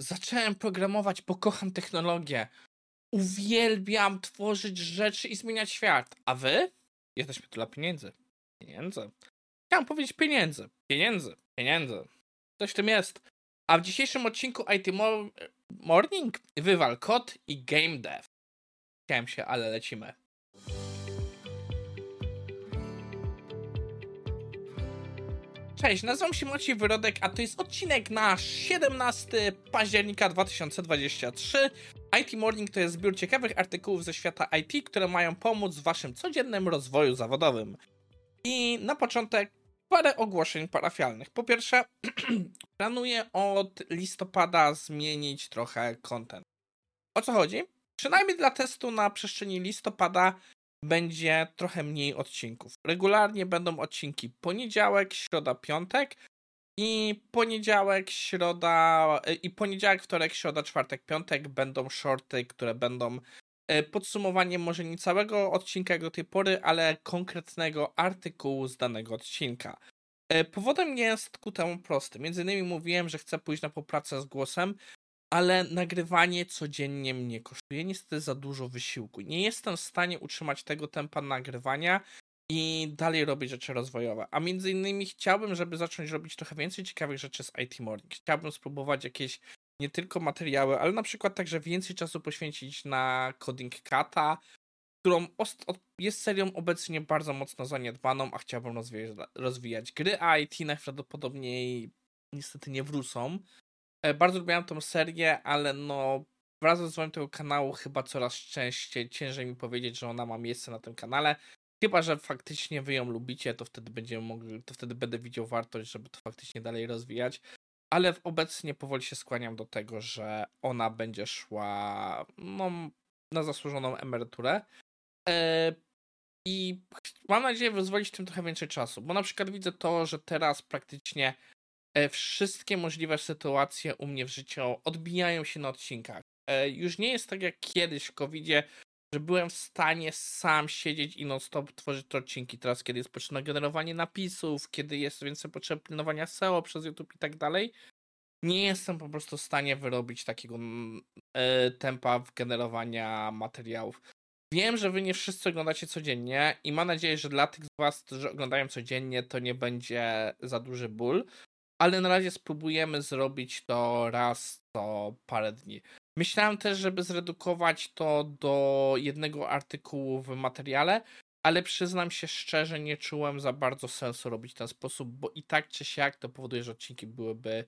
zacząłem programować, bo kocham technologię. Uwielbiam tworzyć rzeczy i zmieniać świat. A wy? Jesteśmy tu dla pieniędzy. Pieniędzy. Chciałem powiedzieć pieniędzy. Pieniędzy. Pieniędzy. Coś w tym jest. A w dzisiejszym odcinku IT Morning wywal kod i game dev. Chciałem się, ale lecimy. Cześć, nazywam się Maciej Wyrodek, a to jest odcinek na 17 października 2023. IT Morning to jest zbiór ciekawych artykułów ze świata IT, które mają pomóc w waszym codziennym rozwoju zawodowym. I na początek parę ogłoszeń parafialnych. Po pierwsze, planuję od listopada zmienić trochę content. O co chodzi? Przynajmniej dla testu na przestrzeni listopada będzie trochę mniej odcinków. Regularnie będą odcinki poniedziałek, środa, piątek i poniedziałek, środa e, i poniedziałek, wtorek, środa, czwartek, piątek będą shorty, które będą e, podsumowaniem może nie całego odcinka do tej pory, ale konkretnego artykułu z danego odcinka. E, powodem jest ku temu prosty. Między innymi mówiłem, że chcę pójść na popracę z głosem, ale nagrywanie codziennie mnie kosztuje niestety za dużo wysiłku. Nie jestem w stanie utrzymać tego tempa nagrywania i dalej robić rzeczy rozwojowe. A między innymi chciałbym, żeby zacząć robić trochę więcej ciekawych rzeczy z IT Morning. Chciałbym spróbować jakieś nie tylko materiały, ale na przykład także więcej czasu poświęcić na Coding Kata, którą jest serią obecnie bardzo mocno zaniedbaną, a chciałbym rozwijać, rozwijać gry IT, najprawdopodobniej niestety nie wrócą. E, bardzo lubiłem tą serię, ale no wraz z rozwojem tego kanału chyba coraz częściej ciężej mi powiedzieć, że ona ma miejsce na tym kanale. Chyba, że faktycznie wy ją lubicie, to wtedy będziemy mogli, to wtedy będę widział wartość, żeby to faktycznie dalej rozwijać. Ale obecnie powoli się skłaniam do tego, że ona będzie szła no, na zasłużoną emeryturę. E, I mam nadzieję wyzwolić tym trochę więcej czasu, bo na przykład widzę to, że teraz praktycznie wszystkie możliwe sytuacje u mnie w życiu odbijają się na odcinkach. E, już nie jest tak jak kiedyś w covid że byłem w stanie sam siedzieć i non-stop tworzyć te odcinki. Teraz, kiedy jest potrzebne generowanie napisów, kiedy jest więcej potrzeby pilnowania SEO przez YouTube i tak dalej, nie jestem po prostu w stanie wyrobić takiego mm, e, tempa w generowania materiałów. Wiem, że wy nie wszyscy oglądacie codziennie i mam nadzieję, że dla tych z was, którzy oglądają codziennie, to nie będzie za duży ból, ale na razie spróbujemy zrobić to raz co parę dni. Myślałem też, żeby zredukować to do jednego artykułu w materiale, ale przyznam się szczerze, nie czułem za bardzo sensu robić w ten sposób, bo i tak czy siak to powoduje, że odcinki byłyby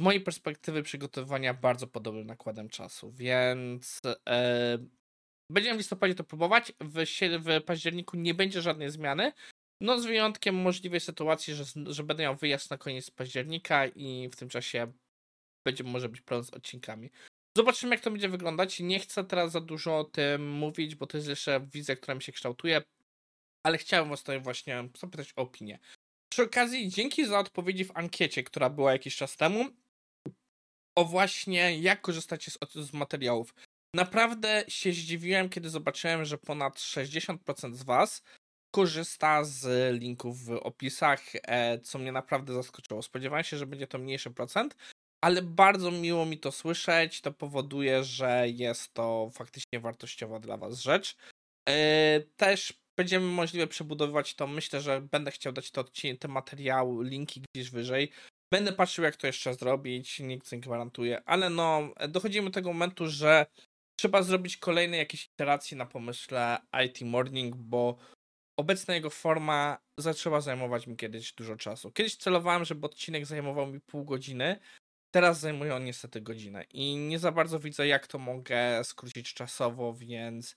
z mojej perspektywy przygotowywania bardzo podobnym nakładem czasu, więc e, będziemy w listopadzie to próbować. W, w październiku nie będzie żadnej zmiany, no z wyjątkiem możliwej sytuacji, że, że będę miał wyjazd na koniec października i w tym czasie będzie może być problem z odcinkami. Zobaczymy, jak to będzie wyglądać. Nie chcę teraz za dużo o tym mówić, bo to jest jeszcze wizja, która mi się kształtuje, ale chciałem was tutaj właśnie zapytać o opinię. Przy okazji, dzięki za odpowiedzi w ankiecie, która była jakiś czas temu, o właśnie jak korzystacie z, z materiałów. Naprawdę się zdziwiłem, kiedy zobaczyłem, że ponad 60% z Was korzysta z linków w opisach, e, co mnie naprawdę zaskoczyło. Spodziewałem się, że będzie to mniejszy procent, ale bardzo miło mi to słyszeć. To powoduje, że jest to faktycznie wartościowa dla Was rzecz. E, też będziemy możliwe przebudowywać to. Myślę, że będę chciał dać to odcinek, ten materiał, linki gdzieś wyżej. Będę patrzył, jak to jeszcze zrobić, nikt nie gwarantuje, ale no, dochodzimy do tego momentu, że trzeba zrobić kolejne jakieś iteracje na pomyśle IT Morning, bo obecna jego forma zaczęła zajmować mi kiedyś dużo czasu. Kiedyś celowałem, żeby odcinek zajmował mi pół godziny, teraz zajmuje on niestety godzinę i nie za bardzo widzę, jak to mogę skrócić czasowo, więc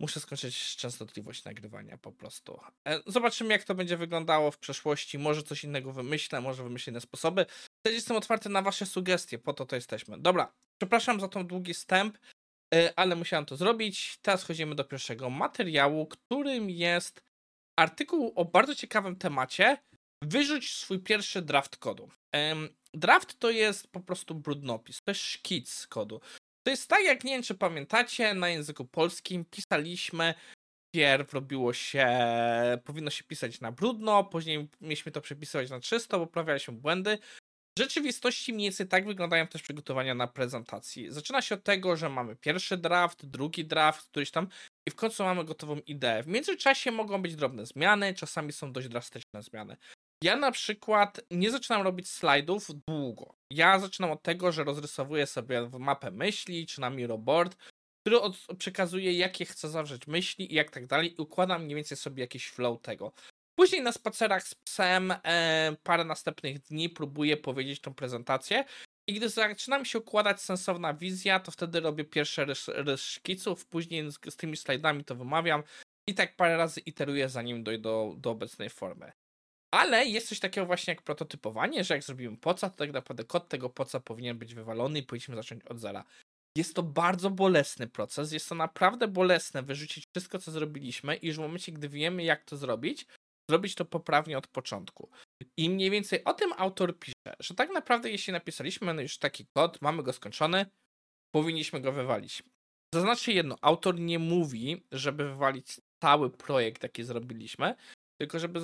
muszę skończyć częstotliwość nagrywania po prostu. E, zobaczymy, jak to będzie wyglądało w przeszłości. Może coś innego wymyślę, może wymyślę inne sposoby. Też jestem otwarty na Wasze sugestie, po to to jesteśmy. Dobra, przepraszam za tą długi wstęp. E, ale musiałem to zrobić. Teraz chodzimy do pierwszego materiału, którym jest artykuł o bardzo ciekawym temacie. Wyrzuć swój pierwszy draft kodu. Draft to jest po prostu brudnopis, to jest szkic kodu. To jest tak, jak nie wiem, czy pamiętacie, na języku polskim pisaliśmy, pierw robiło się, powinno się pisać na brudno, później mieliśmy to przepisywać na czysto, poprawialiśmy błędy. W rzeczywistości mniej więcej tak wyglądają też przygotowania na prezentacji. Zaczyna się od tego, że mamy pierwszy draft, drugi draft, któryś tam i w końcu mamy gotową ideę. W międzyczasie mogą być drobne zmiany, czasami są dość drastyczne zmiany. Ja na przykład nie zaczynam robić slajdów długo. Ja zaczynam od tego, że rozrysowuję sobie mapę myśli, czy na Miroboard, który od, przekazuje, jakie chcę zawrzeć myśli i jak tak dalej, i układam mniej więcej sobie jakiś flow tego. Później na spacerach z psem e, parę następnych dni próbuję powiedzieć tą prezentację. I gdy zaczyna mi się układać sensowna wizja, to wtedy robię pierwsze rys, szkiców, później z, z, tymi slajdami to wymawiam i tak parę razy iteruję, zanim dojdę do, do obecnej formy. Ale jest coś takiego właśnie jak prototypowanie, że jak zrobimy poca, to tak naprawdę kod tego poca powinien być wywalony i powinniśmy zacząć od zera. Jest to bardzo bolesny proces, jest to naprawdę bolesne wyrzucić wszystko, co zrobiliśmy i już w momencie, gdy wiemy, jak to zrobić, zrobić to poprawnie od początku. I mniej więcej o tym autor pisze, że tak naprawdę jeśli napisaliśmy już taki kod, mamy go skończony, powinniśmy go wywalić. Zaznaczcie jedno, autor nie mówi, żeby wywalić cały projekt, jaki zrobiliśmy, tylko żeby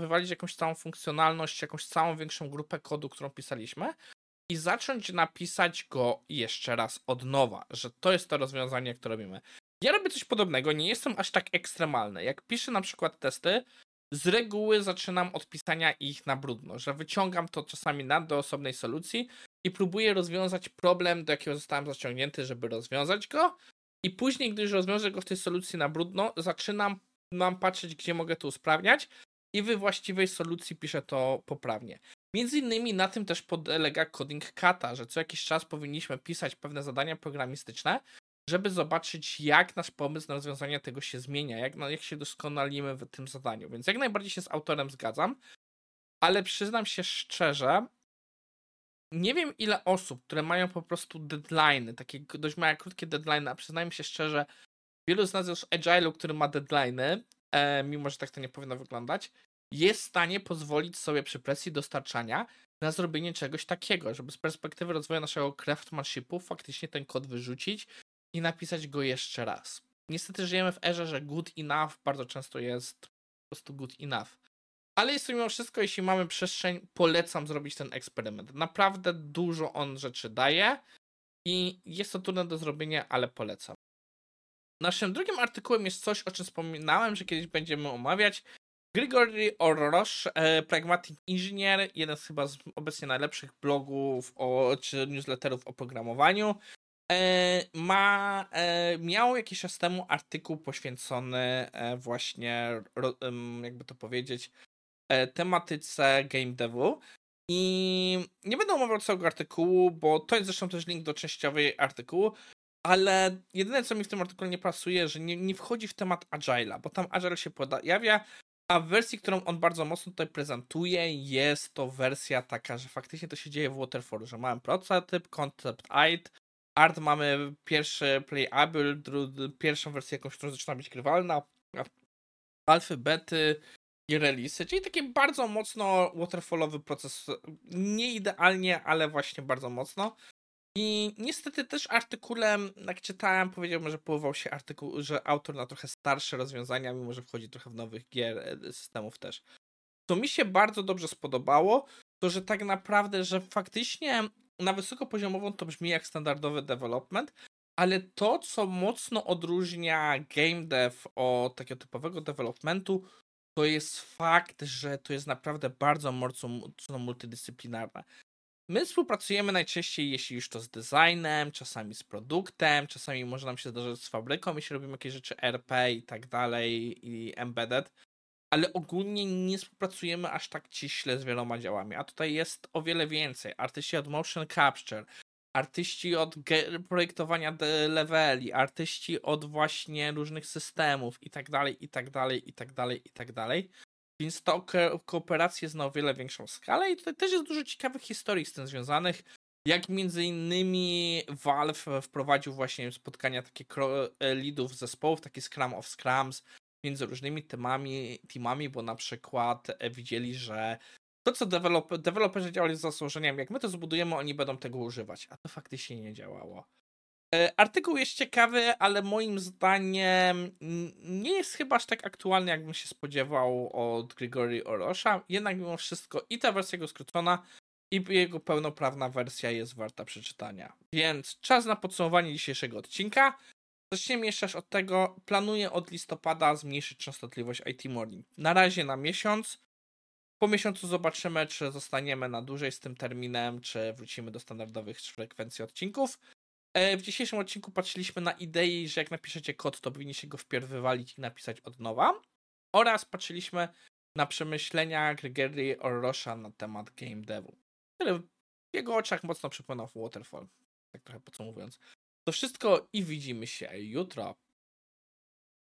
wywalić jakąś całą funkcjonalność, jakąś całą większą grupę kodu, którą pisaliśmy i zacząć napisać go jeszcze raz od nowa, że to jest to rozwiązanie, które robimy. Ja robię coś podobnego, nie jestem aż tak ekstremalny. Jak piszę na przykład testy, z reguły zaczynam od pisania ich na brudno, że wyciągam to czasami na do osobnej solucji i próbuję rozwiązać problem, do jakiego zostałem zaciągnięty, żeby rozwiązać go. I później, gdy już rozwiążę go w tej solucji na brudno, zaczynam mam patrzeć, gdzie mogę to usprawniać i we właściwej solucji piszę to poprawnie. Między innymi na tym też podlega Coding Kata, że co jakiś czas powinniśmy pisać pewne zadania programistyczne, żeby zobaczyć, jak nasz pomysł na rozwiązanie tego się zmienia, jak, jak się doskonalimy w tym zadaniu. Więc jak najbardziej się z autorem zgadzam, ale przyznam się szczerze, nie wiem ile osób, które mają po prostu deadline, takie dość małe, krótkie deadline, a przyznajmy się szczerze, wielu z nas już Agile'u, który ma deadline'y, e, mimo że tak to nie powinno wyglądać, jest w stanie pozwolić sobie przy presji dostarczania na zrobienie czegoś takiego, żeby z perspektywy rozwoju naszego craftsmanshipu faktycznie ten kod wyrzucić i napisać go jeszcze raz. Niestety żyjemy w erze, że good enough bardzo często jest po prostu good enough. Ale jest to mimo wszystko, jeśli mamy przestrzeń, polecam zrobić ten eksperyment. Naprawdę dużo on rzeczy daje i jest to trudne do zrobienia, ale polecam. Naszym drugim artykułem jest coś, o czym wspominałem, że kiedyś będziemy omawiać. Grigory Orosz, e, Pragmatic Engineer, jeden z chyba z obecnie najlepszych blogów o, czy newsletterów o programowaniu. E, ma, e, miał jakiś czas temu artykuł poświęcony e, właśnie, jakby to powiedzieć, tematyce game devu. I nie będę omawiał całego artykułu, bo to jest zresztą też link do częściowej artykułu, ale jedyne co mi w tym artykule nie pasuje, że nie, nie wchodzi w temat Agile'a, bo tam Agile się pojawia, a w wersji, którą on bardzo mocno tutaj prezentuje, jest to wersja taka, że faktycznie to się dzieje w Waterfallu, że mamy prototyp, concept art, art mamy pierwszy playable, pierwszą wersję jakąś, która zaczyna być grywalna, alfy, bety i release, czyli taki bardzo mocno waterfallowy proces, nie idealnie, ale właśnie bardzo mocno. I niestety też artykułem, jak czytałem, powiedziałbym, że połował się artykuł, że autor na trochę starsze rozwiązania, mimo że wchodzi trochę w nowych gier, e, systemów też. To mi się bardzo dobrze spodobało, to że tak naprawdę, że faktycznie na wysokopoziomową to brzmi jak standardowy development, ale to, co mocno odróżnia game dev od takiego typowego developmentu, to jest fakt, że to jest naprawdę bardzo mocno multidyscyplinarne. My współpracujemy najczęściej, jeśli już to z designem, czasami z produktem, czasami może nam się zdarzyć z fabryką, jeśli robimy jakieś rzeczy RP i tak dalej, i embedded, ale ogólnie nie współpracujemy aż tak ciśle z wieloma działami, a tutaj jest o wiele więcej. Artyści od motion capture, artyści od projektowania leveli, artyści od właśnie różnych systemów i tak dalej, i tak dalej, i tak dalej, i tak dalej. Więc ta kooperacja jest na o wiele większą skalę i tutaj też jest dużo ciekawych historii z tym związanych. Jak między innymi Valve wprowadził właśnie spotkania takie e, leadów zespołów, taki Scrum of Scrums między różnymi temami, teamami, bo na przykład e, widzieli, że to, co develop, deweloperzy działali z założeniem, jak my to zbudujemy, oni będą tego używać, a to faktycznie nie działało. E, artykuł jest ciekawy, ale moim zdaniem nie jest chyba aż tak aktualny, jakbym się spodziewał od Grigory Orosza. Jednak mimo wszystko i ta wersja go skrócona, i jego pełnoprawna wersja jest warta przeczytania. Więc czas na podsumowanie dzisiejszego odcinka. Zaczniemy jeszcze od tego. Planuję od listopada zmniejszyć częstotliwość IT Morning. Na razie na miesiąc. Po miesiącu zobaczymy, czy zostaniemy na dłużej z tym terminem, czy wrócimy do standardowych frekwencji odcinków. E, w dzisiejszym odcinku patrzyliśmy na idei, że jak napiszecie kod, to powinniście go wpierw wywalić i napisać od nowa. Oraz patrzyliśmy na przemyślenia Gregory Orrosha na temat game devu, który w jego oczach mocno przypomniał Waterfall, tak trochę podsumowując. To wszystko i widzimy się jutro.